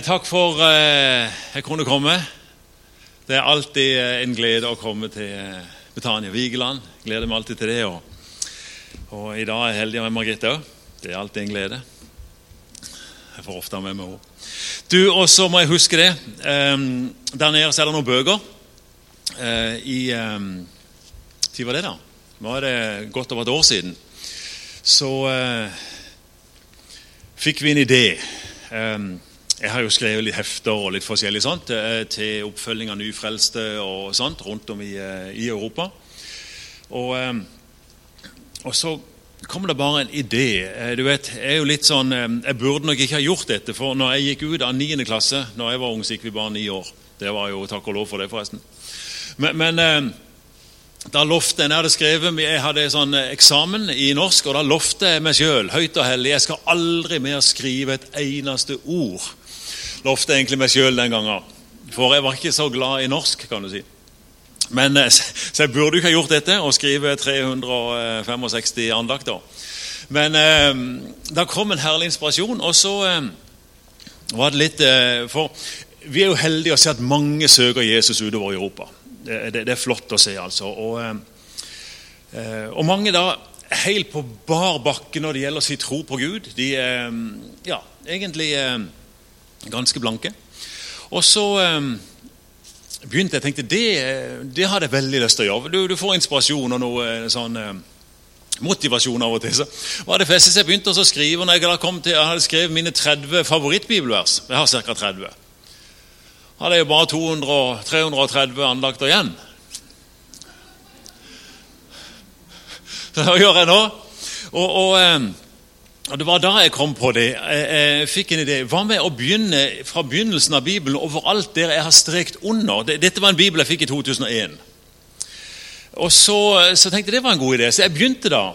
Takk for eh, jeg kunne komme. Det er alltid uh, en glede å komme til uh, Betania Vigeland. Gleder meg alltid til det. Og, og i dag er jeg heldig med Margrethe òg. Det er alltid en glede. Jeg får ofte med meg henne. Du, og så må jeg huske det. Eh, der nede så er det noen bøker. I um, Når var det, da? Nå er det godt over et år siden. Så fikk vi en idé. Um, jeg har jo skrevet litt hefter og litt forskjellig sånt eh, til oppfølging av nyfrelste og sånt rundt om i, eh, i Europa. Og, eh, og, så kom det bare en idé. Du vet, Jeg er jo litt sånn, jeg burde nok ikke ha gjort dette, for når jeg gikk ut av 9. klasse når jeg var ung, så gikk vi bare ni år. Det var jo takk og lov for det, forresten. Men, men da lovte jeg, jeg hadde skrevet, jeg hadde sånn eksamen i norsk, og da lovte jeg meg sjøl høyt og hellig jeg skal aldri mer skrive et eneste ord lovte egentlig meg sjøl den gangen. For jeg var ikke så glad i norsk, kan du si. Men, eh, så jeg burde jo ikke ha gjort dette og skrive 365 andakter. Men eh, da kom en herlig inspirasjon, og så eh, var det litt eh, For vi er jo heldige å se at mange søker Jesus utover Europa. Det, det, det er flott å se, altså. Og, eh, eh, og mange da helt på bar bakke når det gjelder å si tro på Gud. De ja, egentlig ganske blanke. Og så um, begynte jeg tenkte det, det hadde jeg veldig lyst til å gjøre. Du, du får inspirasjon og noe eh, sånn um, motivasjon av og til. Så var det festet jeg begynte å skrive når jeg, kom til, jeg hadde skrevet mine 30 favorittbibelvers. Jeg har ca. 30. Hadde jeg bare 200, 330 andakter igjen. Så hva gjør jeg nå? Og, og og Det var da jeg kom på det. Jeg fikk en idé. Hva med å begynne fra begynnelsen av Bibelen overalt der jeg har strekt under? Dette var en bibel jeg fikk i 2001. Og så, så tenkte jeg det var en god idé, så jeg begynte da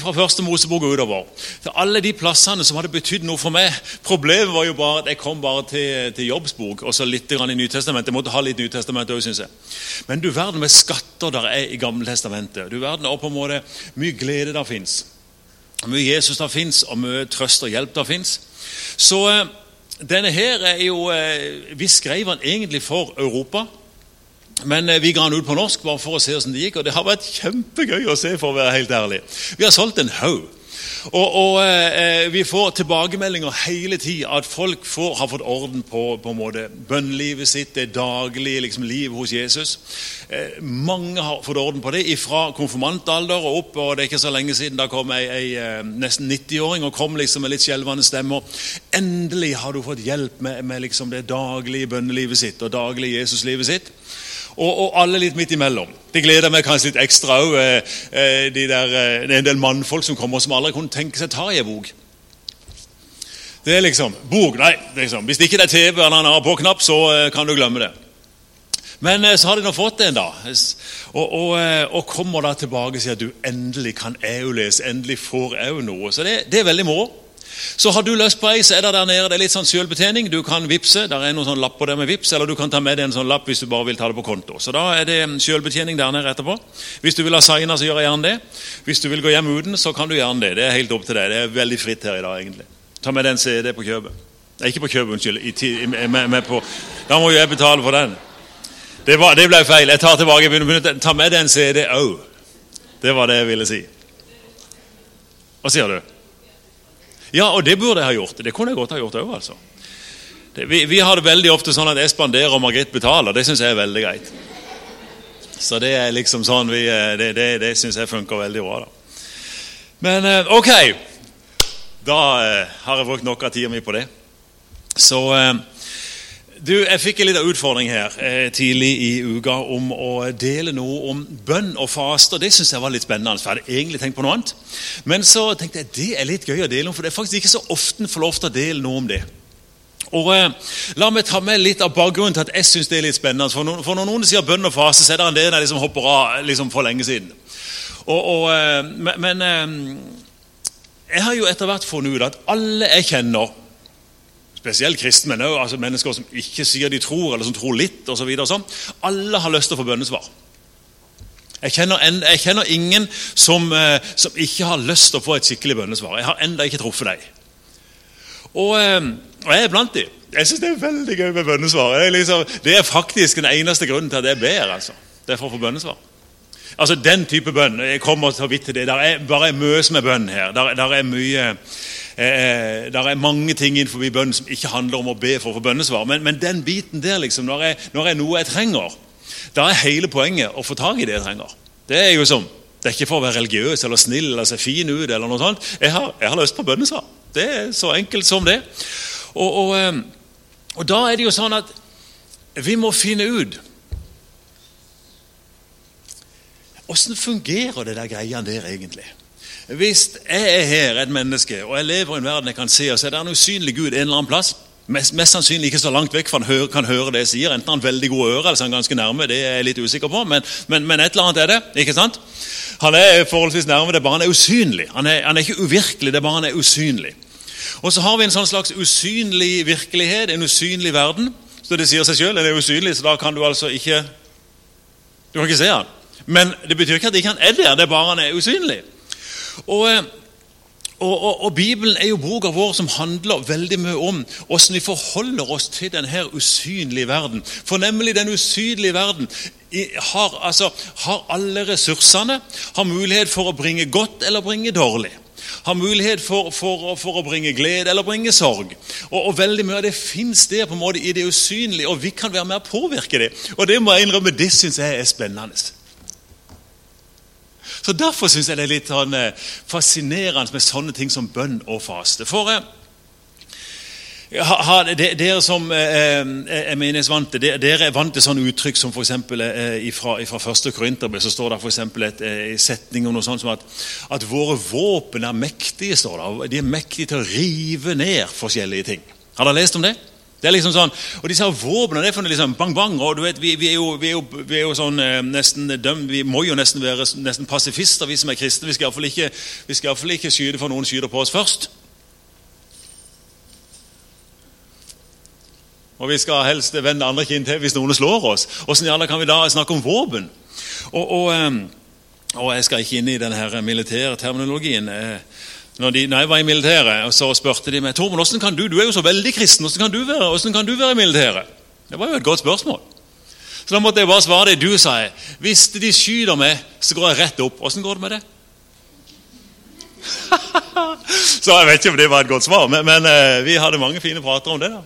fra første Mosebok og utover. Til alle de plassene som hadde betydd noe for meg. Problemet var jo bare at jeg kom bare til, til Jobbsbok og så litt i Nytestamentet. Jeg måtte ha litt Nytestamentet òg, syns jeg. Men du verden med skatter der er i Gammeltestamentet. Du verden og på en måte mye glede der fins mye Jesus der fins, og mye trøst og hjelp der fins. Så eh, denne her er jo eh, Vi skrev den egentlig for Europa. Men eh, vi ga den ut på norsk bare for å se hvordan det gikk, og det har vært kjempegøy å se. for å være helt ærlig. Vi har solgt en haug. Og, og eh, Vi får tilbakemeldinger hele tida at folk får, har fått orden på, på en måte bønnlivet sitt, det daglige liksom, livet hos Jesus. Eh, mange har fått orden på det fra konfirmantalder og opp. og Det er ikke så lenge siden da kom ei, ei eh, nesten 90-åring og kom liksom med litt skjelvende stemmer. Endelig har du fått hjelp med, med liksom det daglige bønnelivet sitt og daglige Jesuslivet sitt og, og, alle litt midt imellom. Det gleder meg kanskje litt ekstra òg. Eh, eh, eh, det er en del mannfolk som kommer som aldri kunne tenke seg ta i en bok. Det er liksom Bok, nei. Liksom. Hvis ikke det er TV eller en på-knapp, så kan du glemme det. Men så har de nå fått en, da. Og, og, og kommer da tilbake og sier at du endelig kan jeg jo lese. Endelig får jeg jo noe. Så det, det er veldig moro. Så har du lyst på ei, så er det der nede det er litt sånn selvbetjening. Du kan vippse, der er noen sånn lapper der med vips, eller du kan ta med deg en sånn lapp hvis du bare vil ta det på konto. Så da er det selvbetjening der nede etterpå. Hvis du vil ha signer, så gjør jeg gjerne det. Hvis du vil gå hjem uten, så kan du gjerne det. Det er helt opp til deg. Det er veldig fritt her i dag, egentlig. Ta med den CD på kjøpet. Nei, ikke på kjøpet, unnskyld. I, med, med på. Da må jo jeg betale for den. Det, var, det ble feil. Jeg tar tilbake. Ta med den CD òg. Det var det jeg ville si. Hva sier du? Ja, og det burde jeg ha gjort. Det kunne jeg godt ha gjort òg, altså. vi, vi, har det veldig ofte sånn at jeg spanderer og Margrit betaler. Det syns jeg er veldig greit. Så det er liksom sånn vi, eh, Det, det, det syns jeg funker veldig bra. da. Men eh, ok. Da eh, har jeg brukt noe av tida mi på det. Så du, Jeg fikk en liten utfordring her eh, tidlig i uka om å dele noe om bønn og faste. Det syns jeg var litt spennende. for jeg hadde egentlig tenkt på noe annet. Men så tenkte jeg det er litt gøy å dele om, for det er faktisk ikke så ofte får lov til å dele noe om det. Og eh, La meg ta med litt av bakgrunnen til at jeg syns det er litt spennende. For, no, for når noen sier bønn og faste, så er det en del jeg liksom hopper av liksom for lenge siden. Og, og, eh, men eh, jeg har jo etter hvert funnet ut at alle jeg kjenner spesielt kristne, men også altså mennesker som ikke sier de tror, eller som tror litt osv. Sånn. Alle har lyst til å få bønnesvar. Jeg kjenner, en, jeg kjenner ingen som, eh, som, ikke har lyst til å få et skikkelig bønnesvar. Jeg har ennå ikke truffet deg. Og, eh, og jeg er blant dem. Jeg syns det er veldig gøy med bønnesvar. Er, liksom, det er faktisk den eneste grunnen til at jeg ber. altså. Det er for å få bønnesvar. Altså Den type bønn. Jeg kommer så vidt til det. Der er bare møs med bønn her. Der, der er mye eh, der er mange ting innenfor bønn som ikke handler om å be for å få bønnesvar. Men, men den biten der, liksom, når jeg, når jeg noe jeg trenger, da er hele poenget å få tak i det jeg trenger. Det er jo som, det er ikke for å være religiøs eller snill eller se fin ut. eller noe sånt. Jeg har, jeg har lyst på bønnesvar. Det er så enkelt som det. Og, og, eh, og da er det jo sånn at vi må finne ut Åssen fungerer det der greiene der egentlig? Hvis jeg er her, et menneske, og jeg lever i en verden jeg kan se, og så er det en usynlig Gud en eller annen plass Mest, mest sannsynlig ikke så langt vekk, for han hører, kan høre det jeg sier. Enten han har veldig gode ører, eller så er han ganske nærme. det er jeg litt usikker på, men, men, men, et eller annet er det. ikke sant? Han er forholdsvis nærme, det er bare han er usynlig. Han er, han er ikke uvirkelig, det er bare han er usynlig. Og så har vi en sånn slags usynlig virkelighet, en usynlig verden. Så det sier seg sjøl, den er usynlig, så da kan du altså ikke Du kan ikke se han. Men det betyr ikke at ikke han er der, det er bare han er usynlig. Og, eh, og, og, og Bibelen er jo boka vår som handler veldig mye om hvordan vi forholder oss til denne usynlige verden. For nemlig den usynlige verden har, altså, har alle ressursene, har mulighet for å bringe godt eller bringe dårlig har mulighet for, for, for, å bringe glede eller bringe sorg. Og, og veldig Mye av det fins der på en måte i det usynlige, og vi kan være med å påvirke det. Og det må jeg innrømme, det syns jeg er spennende. Så Derfor syns jeg det er litt sånn, eh, fascinerende med sånne ting som bønn og faste. For eh, ha, dere som eh, er menighetsvante, dere er vant til sånne uttrykk som f.eks. fra, fra første Korinterbrev så står det et, en setning om noe sånt som at, at våre våpen er mektige. står det. De er mektige til å rive ned forskjellige ting. Har dere lest om det? Det er liksom sånn, og Disse våpnene det er for liksom bang, bang. og du vet, Vi, vi, er, jo, vi er, jo, vi er jo, sånn eh, nesten dømt, vi må jo nesten være nesten pasifister, vi som er kristne. Vi skal iallfall ikke, vi ikke skyte for noen skyter på oss først. Og vi skal helst vende andre kinn til hvis noen slår oss. Hvordan kan vi da snakke om våpen? Og, og, eh, og Jeg skal ikke inn i denne militære terminologien. Eh, når, de, når, jeg var i militæret, så spurte de meg «Tormund, hvordan kan du du er jo så veldig kristen, hvordan kan du være, hvordan kan du være i militæret? Det var jo et godt spørsmål. Så da måtte jeg bare svare det du sa. Hvis de skyter meg, så går jeg rett opp. Åssen går det med det? så jeg vet ikke om det var et godt svar, men, men uh, vi hadde mange fine prater om det. da.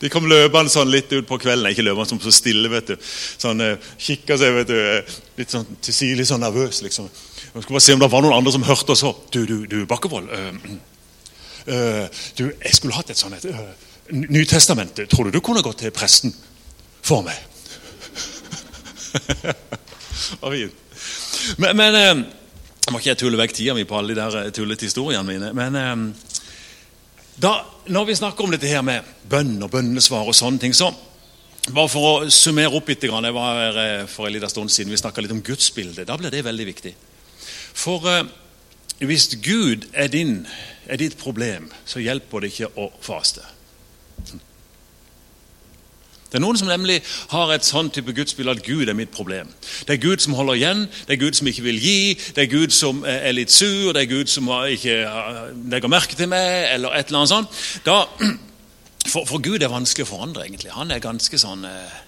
De kom løpende sånn litt ut på kvelden. Ikke løpende sånn så stille. vet du. Sånn, uh, Kikka seg vet du, uh, litt sånn til side, sånn nervøs. liksom. Jeg skal bare se om det var noen andre som hørte og så. Du, du, du Bakkevold. Uh, uh, du, jeg skulle hatt et sånt et, uh, Nytestamentet. Tror du du kunne gått til presten for meg? men, men jeg må ikke tulle vekk tida mi på alle de der tullete historiene mine. Men da, når vi snakker om dette her med bønn og bønnesvar og sånne ting, så bare for å summere opp litt. Jeg var for en liten stund siden vi snakka litt om gudsbildet. Da blir det veldig viktig. For eh, hvis Gud er, din, er ditt problem, så hjelper det ikke å faste. Det er Noen som nemlig har et sånn type gudsbilde at Gud er mitt problem. Det er Gud som holder igjen, det er Gud som ikke vil gi, det er Gud som er litt sur, det er Gud som ikke legger merke til meg, eller et eller annet sånt. Da, for, for, Gud er vanskelig å forandre, egentlig. Han er ganske sånn eh,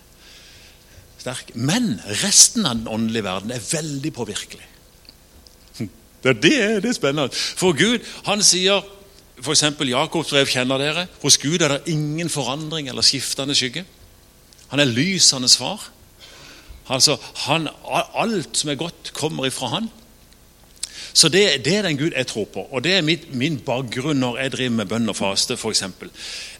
sterk. Men resten av den åndelige verden er veldig påvirkelig. Det, det, det er spennende. For Gud han sier f.eks. Jakobs brev kjenner dere. Hos Gud er det ingen forandring eller skiftende skygge. Han er lysende far. Altså, han, Alt som er godt, kommer ifra han. Så det, det, er den Gud jeg tror på, og det er mitt, min bakgrunn når jeg driver med bønn og faste. For eksempel.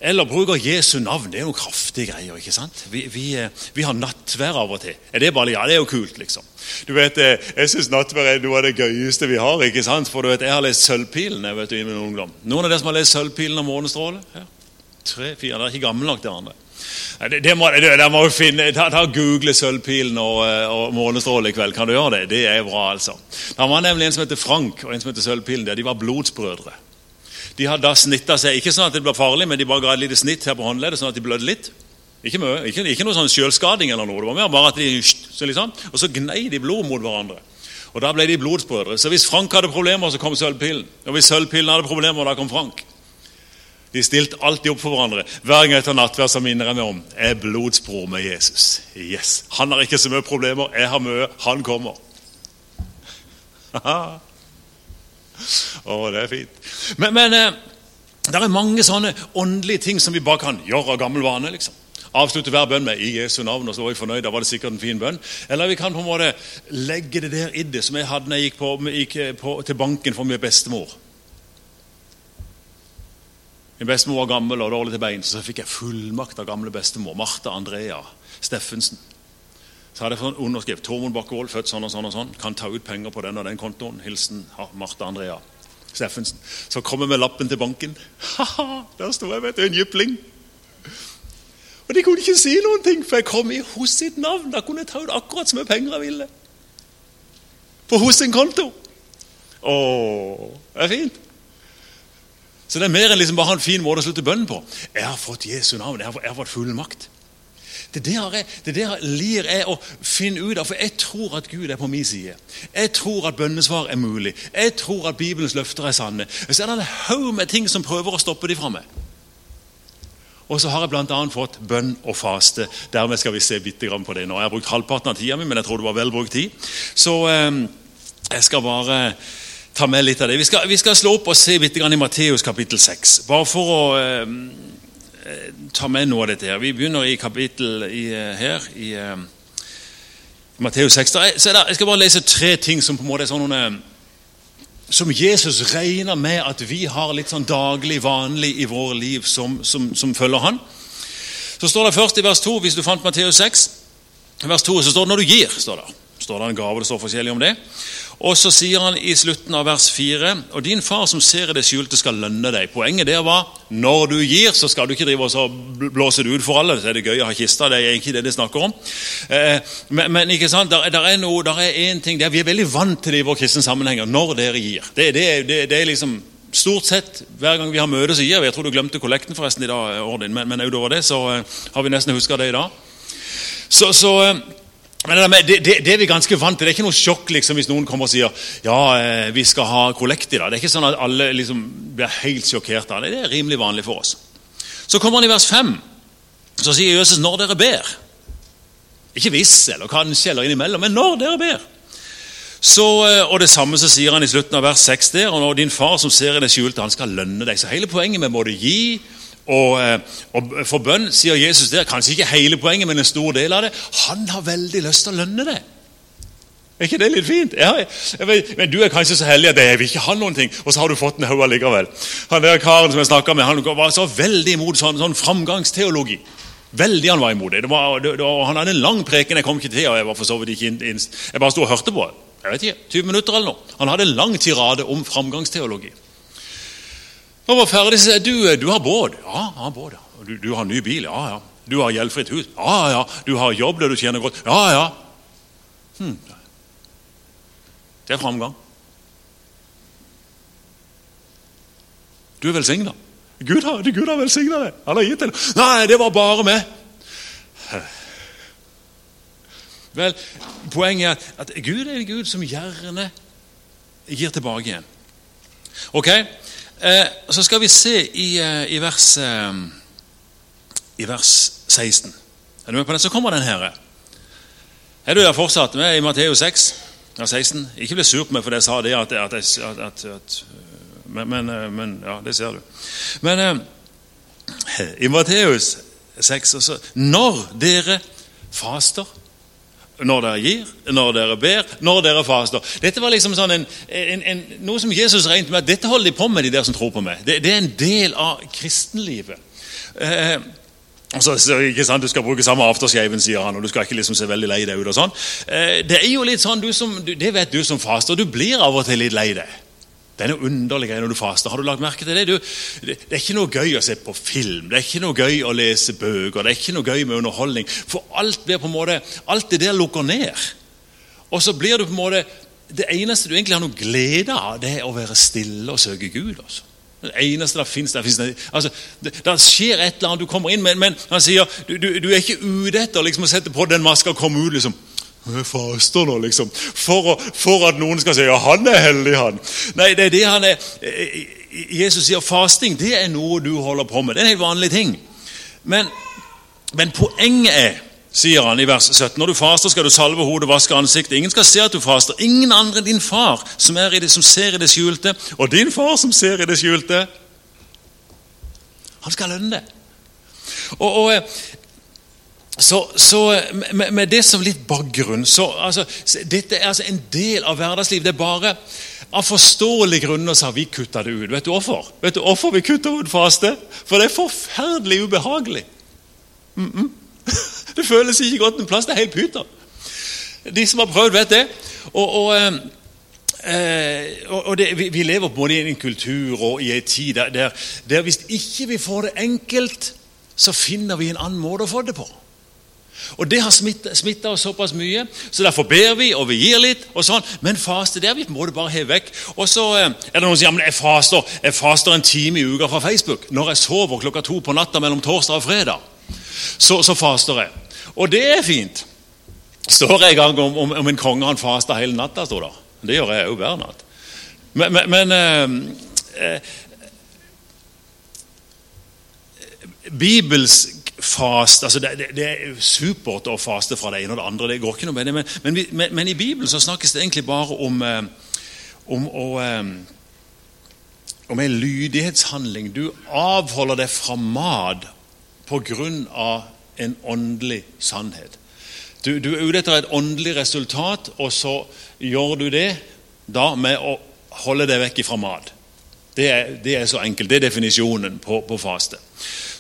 Eller bruker Jesu navn. Det er noen kraftige greier. ikke sant? Vi, vi, eh, vi har nattvær av og til. Er det bare, ja, det er jo kult, liksom. Du vet, eh, Jeg syns nattvær er noe av det gøyeste vi har. ikke sant? For du vet, Jeg har lest Sølvpilen jeg vet i min ungdom. Noen av dere som har lest Sølvpilen og Månestråle? Ja. Tre, fire, Dere er ikke gamle nok, dere andre. Det, det må, det, det må finne, ta, ta Google Sølvpilen og, eh, og Månestråle i kveld. Kan du gjøre det? Det er bra, altså. Det var nemlig en som heter Frank og en som heter Sølvpilen. der. De var blodsbrødre. De hadde da snitta seg, ikke sånn at det ble farlig, men de bare ga et lite snitt her på håndleddet, sånn at de blødde litt. Ikke, mye, ikke, ikke noe sånn sjølskading, eller noe. Det var mer bare at de, så liksom, Og så gnei de blod mot hverandre. Og Da ble de blodsbrødre. Så hvis Frank hadde problemer, så kom Sølvpilen. Og hvis Sølvpilen hadde problemer, da kom Frank. De stilte alltid opp for hverandre. Hver gang etter nattverd, så minner jeg meg om jeg er blodsbror med Jesus. Yes. Han har ikke så mye problemer, jeg har mye. Han kommer. Å, det er fint. Men, men eh, det er mange sånne åndelige ting som vi bare kan gjøre av gammel vane. liksom. Avslutte hver bønn med 'i Jesu navn', og så var jeg fornøyd. Da var det sikkert en fin bønn. Eller vi kan på en måte legge det der i det, som jeg hadde når jeg gikk, på, gikk på, til banken for min bestemor. Min bestemor var gammel og dårlig til bein, så fikk jeg fullmakt av gamle bestemor, Martha Andrea Steffensen. Så hadde jeg fått underskrift. Tormod Bakkevold, født sånn og sånn og sånn. Kan ta ut penger på den og den kontoen. Hilsen Martha Andrea Steffensen. Så kom jeg med lappen til banken. Ha-ha, Der sto jeg, vet du, en jypling. Og de kunne ikke si noen ting, for jeg kom i hos sitt navn. Da kunne jeg ta ut akkurat så mye penger jeg ville. På hos sin konto. Å, det er fint. Så det er mer enn liksom bare en fin måte å slutte bønnen på. Jeg har fått Jesu navn. Jeg har, fått full makt. Det der, jeg, det der lir jeg å finne ut av, for jeg tror at Gud er på min side. Jeg tror at bønnesvar er mulig. Jeg tror at Bibelens løfter er sanne. Så er det en haug med ting som prøver å stoppe de fra meg. Og så har jeg bl.a. fått bønn og faste. Dermed skal vi se bitte grann på det nå. Jeg har brukt halvparten av tida mi, men jeg tror det var vel brukt tid. Så eh, jeg skal bare ta med litt av det. Vi skal, vi skal slå opp og se litt i Matteus kapittel 6. Bare for å eh, ta med noe av dette. her. Vi begynner i kapittel i, eh, her i eh, Matteus 6. Der, der, jeg skal bare lese tre ting som på en måte er sånne som Jesus regner med at vi har litt sånn daglig, vanlig i våre liv som, som, som følger han. Så står det først i vers 2, hvis du fant Matteus 6, vers 2, så står det 'når du gir'. står det. står det en gave, det står forskjellig om det. Og så sier han i slutten av vers 4.: Og din far som ser i det skjulte, skal lønne deg. Poenget der var når du gir, så skal du ikke drive og blåse det ut for alle. Så er det gøy å ha kista, det er ikke det de snakker om. Eh, men, men, ikke sant, der, der er noe, der er en ting der Vi er veldig vant til det i vår kristne sammenhenger. Når dere gir. Det, det, det, det, er liksom Stort sett hver gang vi har møte, så gir vi. Jeg tror du glemte kollekten forresten i dag, Ordin, men, men utover det så uh, har vi nesten huska det i dag. Så, så uh, men det, det, det, er vi ganske vant til. Det er ikke noe sjokk liksom, hvis noen kommer og sier ja, eh, vi skal ha kollekt i dag. Det er ikke sånn at alle liksom, blir helt sjokkert av det. Det er rimelig vanlig for oss. Så kommer han i vers 5. Så sier Jesus når dere ber. Ikke hvis eller kanskje eller innimellom, men når dere ber. Så, eh, og Det samme så sier han i slutten av vers 6 der. og når Din far som ser i det skjulte, han skal lønne deg. Så hele poenget med både gi og, eh, og, For bønn sier Jesus der, kanskje ikke hele poenget, men en stor del av det. Han har veldig lyst til å lønne det. Er ikke det litt fint? Ja, vet, men Du er kanskje så heldig at jeg vil ikke ha noen ting, og så har du fått en haug allikevel. Han der karen som jeg snakket med, han var så veldig imot sånn, sånn framgangsteologi. Veldig han var imot det. det, var, det, det han hadde en lang preken. Jeg kom ikke til, og jeg var for så vidt ikke inn, jeg bare sto og hørte på. Jeg vet ikke, 20 minutter eller noe. Han hadde en lang tirade om framgangsteologi. Når var ferdig, så sa jeg du, eh, du har båt. Ja, jeg har båt. Du, du, har ny bil. Ja, ja. Du har gjeldfritt hus. Ja, ja. Du har jobb der du tjener godt. Ja, ja. Hm. Det er framgang. Du er velsigna. Gud har, Gud har velsigna deg. Han har gitt deg Nei, det var bare meg. Vel, Poenget er at Gud er en Gud som gjerne gir tilbake igjen. Ok? Eh, så skal vi se i, eh, i, vers, eh, i vers 16. Er du med på det? Så kommer den her. Er du der fortsatt med i Matteus 6? vers 16. Ikke bli sur på meg for det jeg sa det. At, at, at, at men, men, ja, det ser du. Men i Matteus 6 også, Når dere faster når dere gir, når dere ber, når dere faster. Dette var liksom sånn en, en, en, noe som Jesus regnet med at dette holder de på med, de der som tror på meg. Det, det er en del av kristenlivet. Eh, så, så, ikke sant, Du skal bruke samme aftershaven, sier han, og du skal ikke liksom se veldig lei deg ut. og sånn. Eh, det er jo litt sånn, som, det vet du som faster, du blir av og til litt lei deg. Det er noe underlig når du faster. Har du lagt merke til det? Du, det? det? er ikke noe gøy å se på film, det er ikke noe gøy å lese bøker, det er ikke noe gøy med underholdning. For alt blir på en måte, alt det der lukker ned. Og så blir du på en måte Det eneste du egentlig har noe glede av, det er å være stille og søke Gud. altså. Det eneste der fins, altså, det, det, skjer et eller annet. Du kommer inn, men, men han sier du, du, du, er ikke ute etter liksom, å sette på den maska og komme ut. liksom jeg faster nå, liksom. For, for, at noen skal si ja, han er heldig, han. Nei, det er det han er Jesus sier fasting det er noe du holder på med. Det er en helt vanlig ting. Men, men poenget er sier han i vers 17. Når du faster, skal du salve hodet og vaske ansiktet. Ingen skal se at du faster. Ingen andre enn din far som, det, som ser i det skjulte. Og din far som ser i det skjulte, han skal lønne det. Og, og eh, så, så med, med, det som litt bakgrunn så, altså, Dette er altså en del av hverdagslivet. Det er bare av forståelige grunner så har vi kutta det ut. Vet du hvorfor? Vet du hvorfor vi kutter ut faste? For det er forferdelig ubehagelig. Mm -mm. Det føles ikke godt en plass. Det er helt pyton. De som har prøvd, vet det. Og, og, eh, og det, vi, vi, lever både i en kultur og i en tid der, der, der hvis ikke vi får det enkelt, så finner vi en annen måte å få det på. Og Det har smitta oss såpass mye, så derfor ber vi og vi gir litt. og sånn, Men faste det vi må du bare heve vekk. Og så eh, er det noen som sier men jeg faster, jeg faster en time i uka fra Facebook. Når jeg sover klokka to på natta mellom torsdag og fredag, så, så faster jeg. Og det er fint. Står jeg en gang om, om, om en konge han faster hele natta? står der. Det gjør jeg òg hver natt. Men, men, men eh, eh, Bibels fast, altså det, det, det, er supert å faste fra det ene og det andre. det går ikke noe med det, Men, men, men, men i Bibelen så snakkes det egentlig bare om, eh, om, om, om en lydighetshandling. Du avholder deg fra mat pga. en åndelig sannhet. Du, du, er ute etter et åndelig resultat, og så gjør du det da med å holde deg vekk fra mat. Det er, det er, så enkelt. Det er definisjonen på, på, faste.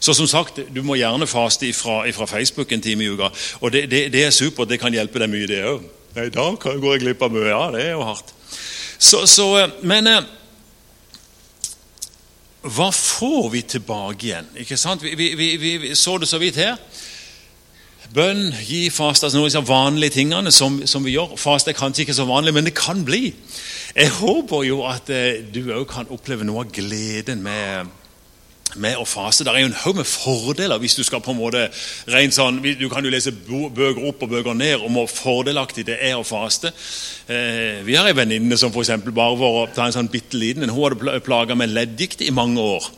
Så som sagt, Du må gjerne faste fra, Facebook en time i uka. og det, det, det, er supert. Det kan hjelpe deg mye, det òg. I dag går jeg glipp av mye. Ja, det er jo hardt. Så, så, men eh, hva får vi tilbake igjen? Ikke sant? Vi, vi, vi, vi så det så vidt her. Bønn, gi, faste, altså noen av disse vanlige tingene som, som, vi gjør. Faste er kanskje ikke så vanlig, men det kan bli. Jeg håper jo at eh, du òg kan oppleve noe av gleden med med å faste. Det er jo en haug med fordeler hvis du skal på en måte rent sånn, Du kan jo lese bøker opp og bøker ned om hvor fordelaktig det er å faste. Eh, vi har en venninne som for bare å ta en sånn bitte liten Hun hadde plaga med leddgikt i mange år.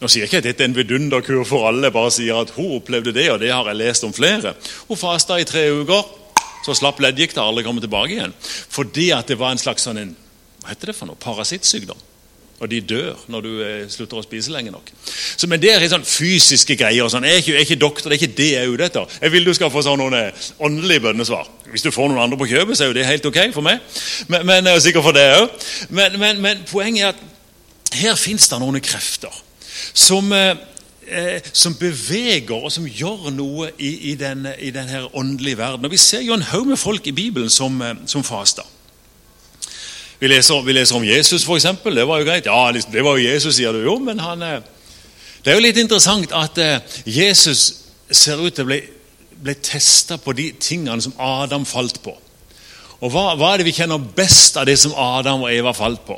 Nå sier jeg ikke at dette er en vidunderkur for alle, bare sier at hun opplevde det, og det har jeg lest om flere. Hun fasta i tre uker, så slapp leddgikta aldri komme tilbake igjen. Fordi at det var en slags sånn en, hva heter det for noe, parasittsykdom. Og de dør når du eh, slutter å spise lenge nok. Så, men det er sånn fysiske greier. Sånn. Jeg, er ikke, jeg er ikke doktor, det er ikke det jeg er ute etter. Jeg vil du skal få sånn noen eh, åndelige bønnesvar. Hvis du får noen andre på kjøpet, så er jo det helt ok for meg. Men, men er sikkert for det òg. Men, men, men, poenget er at her fins det noen krefter som, eh, som beveger og som gjør noe i, i, den, i denne åndelige verden. Og Vi ser jo en haug med folk i Bibelen som, som faster. Vi leser, vi leser om Jesus, f.eks. Det var jo greit. Ja, det var jo Jesus, sier du jo, men han eh, Det er jo litt interessant at eh, Jesus ser ut til å bli, bli testa på de tingene som Adam falt på. Og hva, hva, er det vi kjenner best av det som Adam og Eva falt på?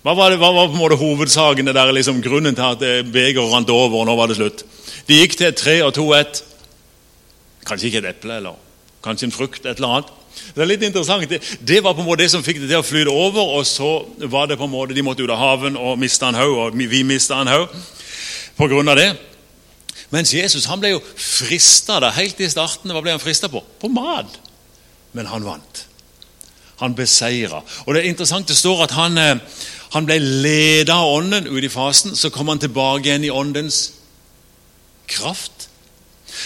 Hva var, det, hva var på en måte hovedsakene der, liksom, grunnen til at eh, begeret rant over, og nå var det slutt? De gikk til tre og to ett. Kanskje ikke et eple, eller kanskje en frukt, et eller annet. Det er litt interessant. Det, det, var på en måte det som fikk det til å flyte over, og så var det på en måte de måtte ut av haven og miste en haug, og vi mista en haug av det. Mens Jesus han ble jo frista helt i starten. Hva ble han frista på? På mat. Men han vant. Han beseira. Og det er interessant det står at han, eh, han ble leda av Ånden ut i fasen. Så kom han tilbake igjen i Åndens kraft.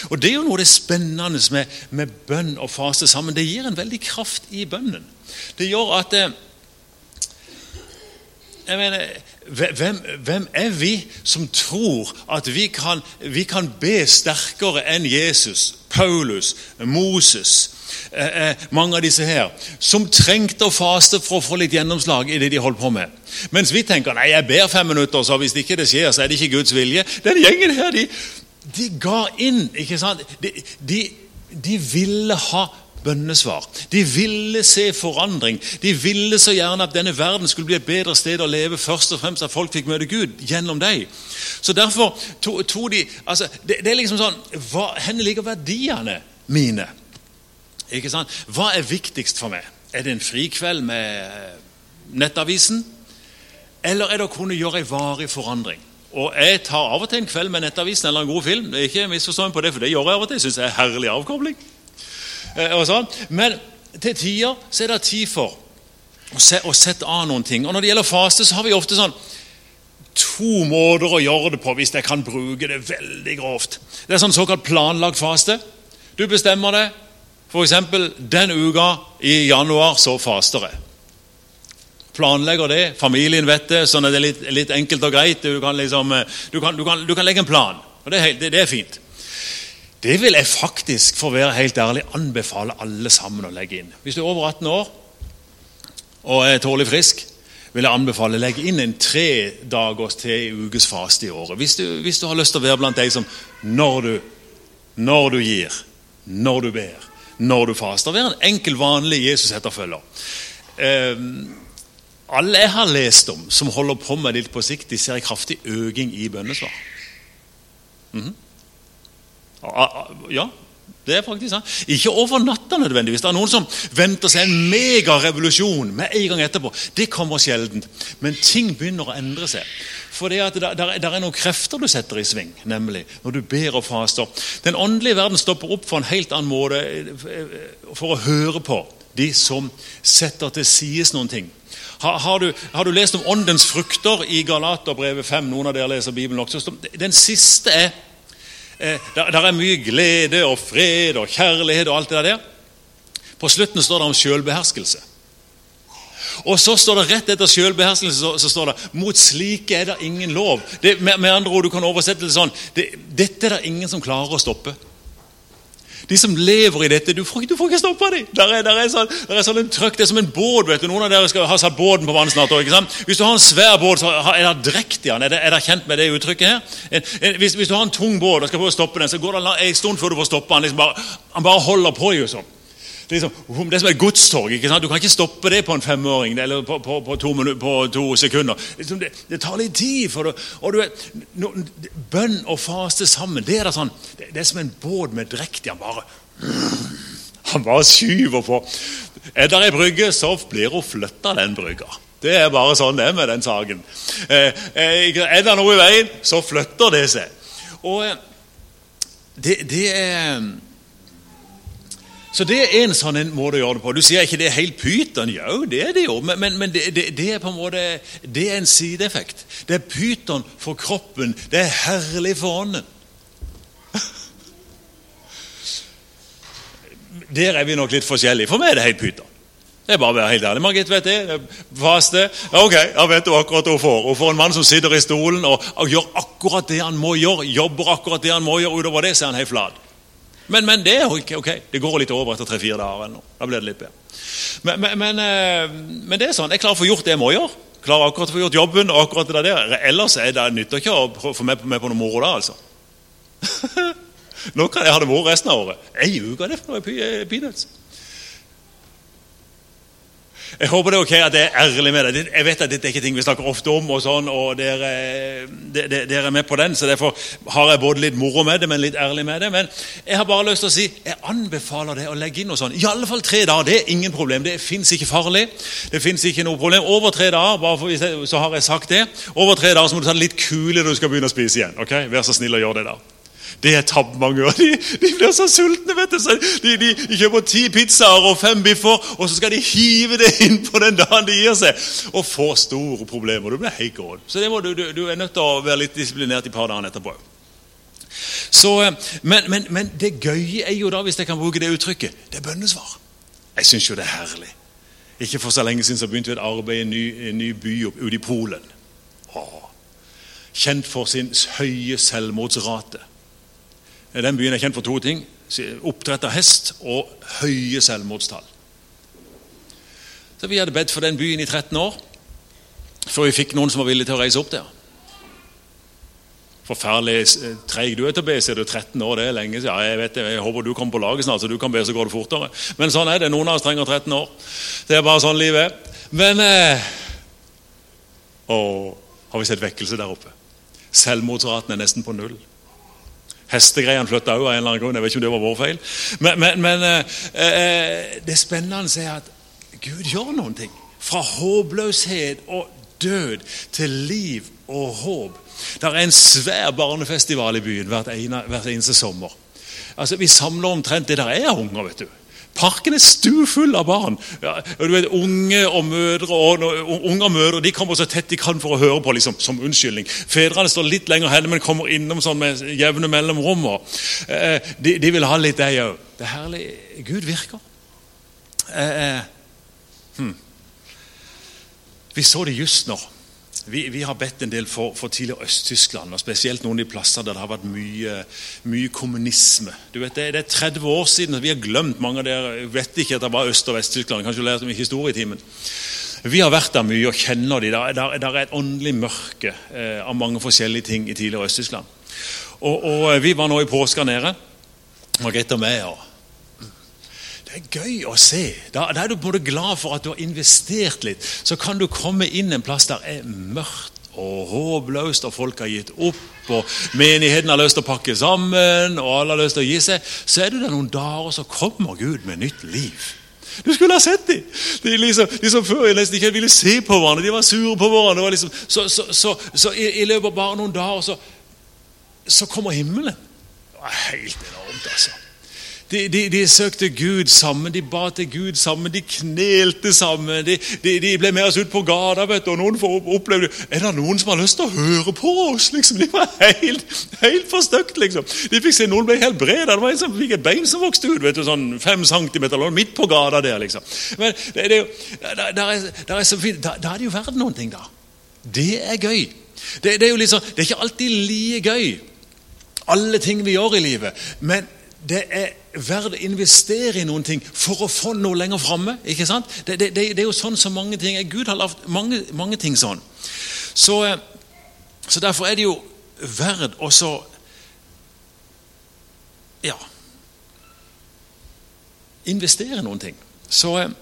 Og Det er jo noe av det spennende med, med bønn og faste sammen. Det gir en veldig kraft i bønnen. Det gjør at eh, jeg mener, hvem, hvem, er vi som tror at vi kan, vi kan be sterkere enn Jesus, Paulus, Moses, eh, eh, mange av disse her, som trengte å faste for å få litt gjennomslag i det de holdt på med? Mens vi tenker nei, jeg ber fem minutter, så hvis ikke det skjer, så er det ikke Guds vilje. Den gjengen her, de, de ga inn. ikke sant? De, de, de, ville ha bønnesvar. De ville se forandring. De ville så gjerne at denne verden skulle bli et bedre sted å leve. først og fremst At folk fikk møte Gud gjennom deg. Så derfor to, to de altså, det, det, er liksom sånn hva, Hvor ligger verdiene mine? Ikke sant? Hva er viktigst for meg? Er det en frikveld med Nettavisen? eller er det å kunne gjøre en varig forandring. Og Jeg tar av og til en kveld med Nettavisen eller en god film. Ikke misforstå på det, for det gjør jeg av og til. Jeg synes det er herlig avkobling. Eh, sånn. Men til tider så er det tid for å, se, å sette av noen ting. Og Når det gjelder faste, så har vi ofte sånn to måter å gjøre det på, hvis jeg kan bruke det veldig grovt. Det er sånn såkalt planlagt faste. Du bestemmer det. F.eks. den uka i januar så faster jeg. Planlegger det. Familien vet det, sånn at det er litt, litt enkelt og greit. Du kan, liksom, du, kan, du, kan, du kan, legge en plan. og det er, det, det er fint. Det vil jeg faktisk for å være helt ærlig, anbefale alle sammen å legge inn. Hvis du er over 18 år og er tålelig frisk, vil jeg anbefale å legge inn en tre dagers til ukes faste i året. Hvis du, hvis du, har lyst til å være blant deg som når du, når du gir, når du ber, når du faster. Vær en enkel, vanlig Jesus-etterfølger. Eh, alle jeg har lest om som holder på med det på sikt, de ser en kraftig øking i bønnesvar. Mm -hmm. Ja, det er faktisk sant. Ikke over natta nødvendigvis. Det er noen som venter seg en megarevolusjon med en gang etterpå. Det kommer sjelden. Men ting begynner å endre seg. For det, at der, der er noen krefter du setter i sving, nemlig når du ber og faster. Den åndelige verden stopper opp for en helt annen måte eh, for å høre på de som setter til sides noen ting. Har, har, du, har, du, lest om åndens frukter i Galaterbrevet 5? Noen av dere leser Bibelen også. Den siste er eh, der, der, er mye glede og fred og kjærlighet og alt det der. På slutten står det om sjølbeherskelse. Og så står det rett etter sjølbeherskelse så, så står det mot slike er det ingen lov. Det, med, med, andre ord, Du kan oversette det sånn det, Dette er det ingen som klarer å stoppe. De som lever i dette, du får, du får ikke stoppe dem! Der er, der er, sånn, der er sånn en trøkk, Det er som en båt. vet du, Noen av dere skal ha satt båten på vann snart. Ikke sant? Hvis du har en svær båt, er det drekt i den. Er dere kjent med det uttrykket her? Hvis, hvis, du har en tung båt og skal prøve å stoppe den, så går det en stund før du får stoppe den. Liksom bare, han bare holder på. jo sånn. Det er, liksom, det er som et godstog. ikke sant? Du kan ikke stoppe det på en femåring eller på, på, på, to, på to, sekunder. Liksom det, det, tar litt tid. for det, og du no, Bønn og faste sammen, det er, sånn, det, det er som en båt med drektig. Han bare han bare skyver på. Er det ei brygge, så blir hun flytta, den brygga. Det er bare sånn det er med den saken. Eh, eh, er det noe i veien, så flytter det seg. Og eh, det, det er så Det er en sånn måte å gjøre det på. Du sier ikke det er helt pyton. Jo, det er det jo, men, men, men det, det, det, er på en måte Det er en sideeffekt. Det er pyton for kroppen. Det er herlig for ånden. Der er vi nok litt forskjellige. For meg er det helt pyton. Det er bare å være helt ærlig. Margit, vet det. Faste. Ok, da vet du akkurat hva hun får. Hun får en mann som sitter i stolen og, og gjør akkurat det han må gjøre. Jobber akkurat det han må gjøre. Utover det så er han helt flat. Men, men, det er ok, ok. Det går litt over etter tre-fire dager. eller noe. Da blir det litt bedre. Men, men, eh, men, det er sånn, jeg klarer å få gjort det jeg må gjøre. Klarer akkurat å få gjort jobben. og akkurat det der. Ellers er det nytter ikke å få med, med på noe moro da, altså. Nå kan jeg ha det moro resten av året. Ei uke, det er for noe peanuts. Jeg håper det er ok at jeg er ærlig med deg. Jeg vet at Dette er ikke ting vi snakker ofte om, og sånn, og dere, dere, er med på den, så derfor har jeg både litt moro med det, men litt ærlig med det. Men jeg har bare lyst til å si jeg anbefaler deg å legge inn noe sånt. I alle fall tre dager. Det er ingen problem. Det fins ikke farlig. Det fins ikke noe problem. Over tre dager bare for, så har jeg sagt det, over tre dager så må du ta det litt kule når du skal begynne å spise igjen. ok? Vær så snill og gjør det da. Det er tapt mange år. de, de blir så sultne. vet du. De, de, de, kjøper ti pizzaer og fem biffer, og så skal de hive det inn på den dagen de gir seg. Og får store problemer. Du blir helt gråd. Så du, du, du, er nødt til å være litt disiplinert i par dager etterpå. Så, eh, men, men, men, det gøye er jo da, hvis jeg kan bruke det uttrykket, det er bønnesvar. Jeg syns jo det er herlig. Ikke for så lenge siden så begynte vi et arbeid i en ny, en ny by ute i Polen. Åh. Kjent for sin høye selvmordsrate. Den byen er kjent for to ting. Oppdrett av hest og høye selvmordstall. Så Vi hadde bedt for den byen i 13 år før vi fikk noen som var villige til å reise opp der. Forferdelig eh, treig du er til å be, sier du 13 år, det er lenge siden. Jeg vet det, jeg håper du kommer på laget snart, så du kan be, så går det fortere. Men sånn er det. Noen av oss trenger 13 år. Det er bare sånn livet er. Men eh, Å, har vi sett vekkelse der oppe? Selvmordsraten er nesten på null. Hestegreiene flytta òg av en eller annen grunn. Jeg vet ikke om det var vår feil. Men, men, men eh, eh det spennende er at Gud gjør noen ting. Fra håpløshet og død til liv og håp. Det er en svær barnefestival i byen hvert, ene, hvert eneste sommer. Altså, Vi samler omtrent det der er unger. vet du. Parken er stufull av barn. Ja, du vet, Unge og mødre og, unge og mødre de kommer så tett de kan for å høre på, liksom, som unnskyldning. Fedrene står litt lenger hen, men kommer innom sånn med jevne mellomrom. Eh, de, de, vil ha litt, de òg. Det er herlig. Gud virker. Eh, eh. Hmm. Vi så det just nå. Vi, vi, har bedt en del for, for tidligere Øst-Tyskland, og spesielt noen av de plasser der det har vært mye, mye kommunisme. Du vet, det, det, er 30 år siden, vi har glemt mange av dere vet ikke at det var Øst- og Vest-Tyskland. Kanskje du lærte om i historietimen. Vi har vært der mye og kjenner de. Der, der, der er et åndelig mørke eh, av mange forskjellige ting i tidligere Øst-Tyskland. Og, og, Vi var nå i påska nede, Margrethe og meg. og det er gøy å se. Da, da, er du både glad for at du har investert litt. Så kan du komme inn en plass der er mørkt og håpløst, og folk har gitt opp, og menigheten har lyst til å pakke sammen, og alle har lyst til å gi seg. Så er du der noen dager, og så kommer Gud med nytt liv. Du skulle ha sett dem! De, liksom, de som før nesten ikke ville se på hverandre. De var sure på hverandre. Liksom, så, så, så, så i, i, løpet av bare noen dager så kommer himmelen. Det var helt enormt, altså. De, de, de, søkte Gud sammen, de ba til Gud sammen, de knelte sammen. De, de ble med oss ut på gata, og noen opplevde Er det noen som har lyst til å høre på oss? liksom? De var helt, helt forstøkt, liksom. De fikk se Noen ble helt brede. Det var en som fikk et bein som vokste ut. vet du, sånn fem centimeter, midt på gata der, liksom. Men det, det, der, der er, er så fint, da, da er det jo verdt noen ting, da. Det er gøy. Det, det, er jo liksom, det er ikke alltid like gøy, alle ting vi gjør i livet. Men det er verdt å investere i noen ting for å få noe lenger framme. Det, det, det, det, er jo sånn som mange ting Gud har lagd mange, mange, ting sånn. Så, eh, så, derfor er det jo verdt å Ja Investere i noen ting. Så eh,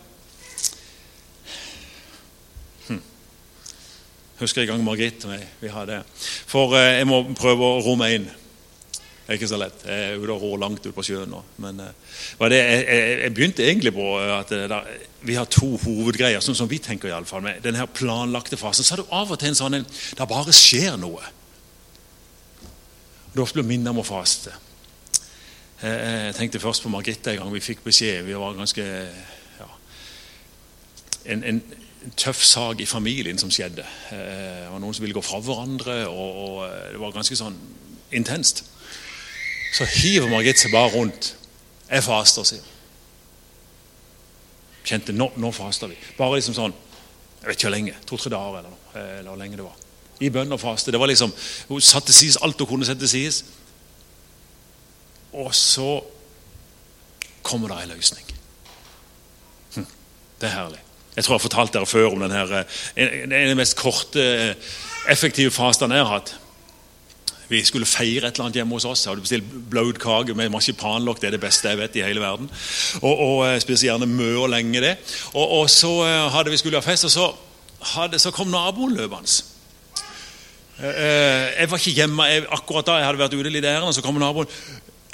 hm. Husker jeg gang Margit vi hadde For eh, jeg må prøve å romme inn. Er ikke så lett. Jeg er ute og rår langt ut på sjøen nå. Men uh, det, jeg, begynte egentlig på at uh, der, vi har to hovedgreier, sånn som vi tenker iallfall. Med denne planlagte fasen så har du av og til en sånn en, der bare skjer noe. Du ofte blir minnet om å faste. Jeg tenkte først på Margrethe en gang vi fikk beskjed. Vi var ganske ja, en, en, tøff sak i familien som skjedde. Det var noen som ville gå fra hverandre, og, og det var ganske sånn intenst. Så hiver Margit seg bare rundt. Jeg faster, sier. Kjente nå, nå faster vi. Bare liksom sånn Jeg vet ikke hvor lenge. To-tre dager eller noe. Eller hvor lenge det var. I bønn og faste. Det var liksom, Hun satte sies alt hun kunne sette sies. Og så kommer det en løsning. Hm, det er herlig. Jeg tror jeg har fortalt dere før om den her, eh, en av de mest korte, eh, effektive fastene jeg har hatt. Vi skulle feire et eller annet hjemme hos oss. Jeg hadde bestilt bløtkake med marsipanlokk. Det er det beste jeg vet i hele verden. Og, og jeg spiste gjerne mye og lenge det. Og, og så eh, hadde vi skulle ha fest, og så, hadde, så kom naboen løpende. Eh, eh, jeg var ikke hjemme jeg, akkurat da. Jeg hadde vært ute litt ærend, så kom naboen.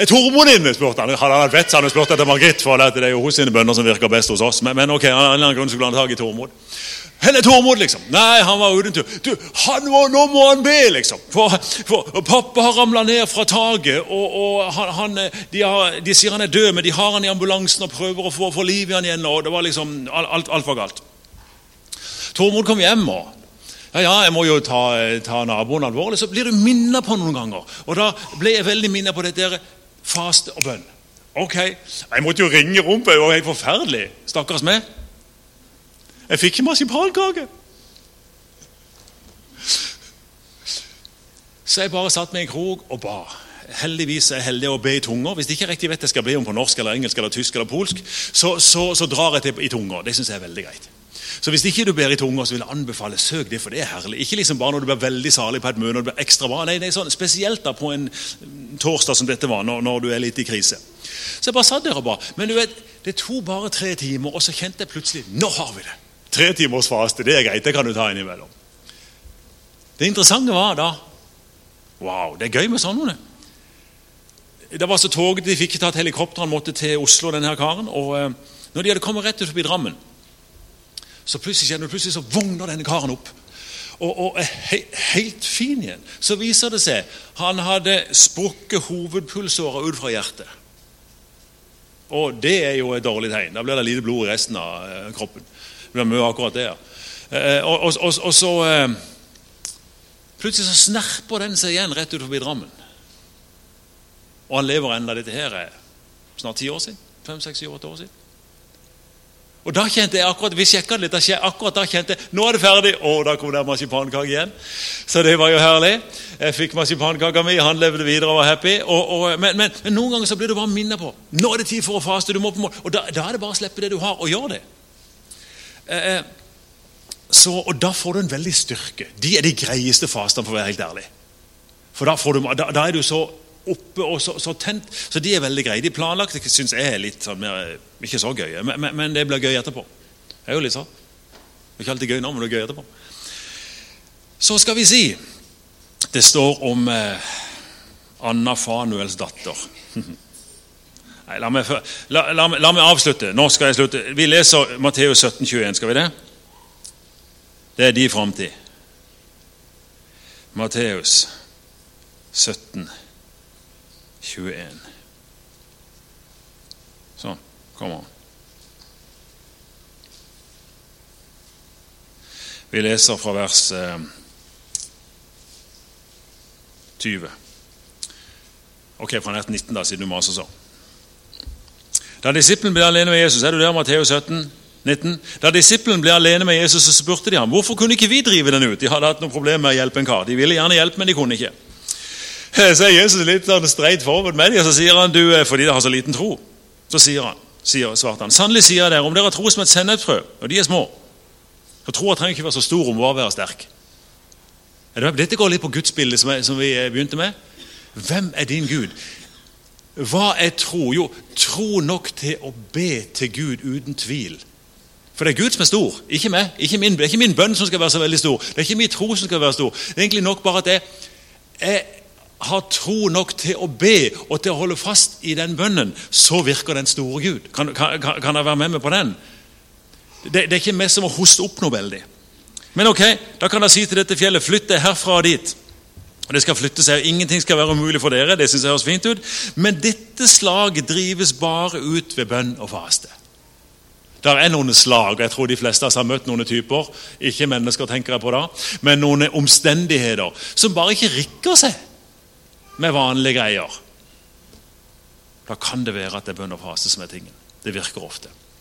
Er Tormod inne? spurte han. Hadde han vett, hadde han spurt etter Margrit. for Det er jo hos sine bønner som virker best hos oss. Men, men ok, av en eller annen grunn skulle han ha tak i Tormod. Hvor er Tormod, liksom? Nei, han var uten tur. Du, må, nå må han be, liksom. For, for pappa har ramla ned fra taket, og, og han, han, de, har, de, sier han er død, men de har han i ambulansen og prøver å få, få liv i han igjen. og det var liksom, Alt, alt var galt. Tormod kom hjem og ja, ja, jeg må jo ta, ta naboen alvorlig. Så blir du minnet på noen ganger. Og da ble jeg veldig minnet på dette faste og bønn. Ok, Jeg måtte jo ringe rumpa, det var helt forferdelig. Stakkars meg. Jeg fikk ikke marsipankake. Så jeg bare satt meg i en krok og ba. Heldigvis er jeg heldig å be i tunger. Hvis jeg ikke riktig vet jeg skal be om på norsk, eller engelsk, eller tysk eller polsk, så, så, så drar jeg til i tunger. Det syns jeg er veldig greit. Så hvis ikke du ber i tunger, så vil jeg anbefale søk det, for det er herlig. Ikke liksom bare når du blir veldig salig på et møte og du blir ekstra bra. Nei, det er sånn, Spesielt da på en torsdag som dette var, når, når du er litt i krise. Så jeg bare satt der og ba. Men du vet, det tok bare tre timer, og så kjente jeg plutselig Nå har vi det! Tre timers faste, det er greit. Det kan du ta innimellom. Det interessante var da Wow, det er gøy med sånne. Det var så tåget De fikk tatt helikopter, han måtte til Oslo, denne her karen. og eh, når de hadde kommet rett ut forbi Drammen, så plutselig, plutselig så vogner denne karen opp. og, og er he, helt fin igjen. Så viser det seg han hadde sprukket hovedpulsåra ut fra hjertet. Og det er jo et dårlig tegn. Da blir det lite blod i resten av eh, kroppen. Blir mye akkurat der. Eh, og, og, og, og så eh, Plutselig så snerper den seg igjen rett ut forbi Drammen. Og han lever enda. Dette her er snart ti år siden. Fem, seks, åtte år siden. Og da kjente jeg akkurat, Vi det litt, akkurat da kjente jeg nå er det ferdig. Å, da kom det marsipankake igjen. Så det var jo herlig. Jeg fikk marsipankaka mi, han levde videre og var happy. Og, og, men, men, men, noen ganger så blir du bare minnet på nå er det tid for å faste. du må på mål. Og da, da, er det bare å slippe det du har, og gjøre det. Eh, eh, så, og da får du en veldig styrke. De er de greieste fastene, for å være helt ærlig. For da, du, da, da er du så oppe og så, så, tent. Så de er veldig greie. De planlagte syns jeg er litt sånn mer, ikke så gøye, men, men, men, det blir gøy etterpå. Det er jo litt sånn. Det er ikke alltid gøy nå, men det er gøy etterpå. Så skal vi si Det står om eh, Anna Fanuels datter. Nei, la meg, la, la, la meg, avslutte. Nå skal jeg slutte. Vi leser Matteus 17, 21, skal vi det? Det er de framtid. Matteus 17, 21. 21. Sånn. Kom an. Vi leser fra vers eh, 20. Ok, fra 19, da, siden du maser sånn. Da disippelen ble alene med Jesus er du der, Matteus 17, 19? Da disippelen ble alene med Jesus, så spurte de ham hvorfor kunne ikke vi drive den ut. De hadde hatt noen problemer med å hjelpe en kar. De ville gjerne hjelpe, men de kunne ikke. Så er Jesus litt sånn streit forward med dem, og så sier han du, fordi de har så liten tro. Så sier han, sier, svarte han, sannelig sier dere, om dere har tro som et sennepsfrø, og de er små for troa trenger ikke være så stor om å være sterk. Dette går litt på gudsbildet som, som vi eh, begynte med. Hvem er din Gud? Hva er tro? Jo, tro nok til å be til Gud uten tvil. For det er Gud som er stor, ikke meg. Ikke min, det er ikke min bønn som skal være så veldig stor. Det er ikke min tro som skal være stor. Det er egentlig nok bare at jeg, jeg har tro nok til å be og til å holde fast i den bønnen, så virker den store Gud. Kan, kan, kan jeg være med meg på den? Det, det er ikke meg som å hoste opp noe veldig. Men ok, da kan jeg si til dette fjellet flytt deg herfra og dit. Og det skal flytte seg, Ingenting skal være umulig for dere. det synes jeg høres fint ut. Men dette slaget drives bare ut ved bønn og faste. Der er noen slag, og jeg tror de fleste har møtt noen typer, ikke mennesker tenker jeg på da, men noen omstendigheter som bare ikke rikker seg med vanlige greier. Da kan det være at det er bønn og faste som er tingen. Det virker ofte.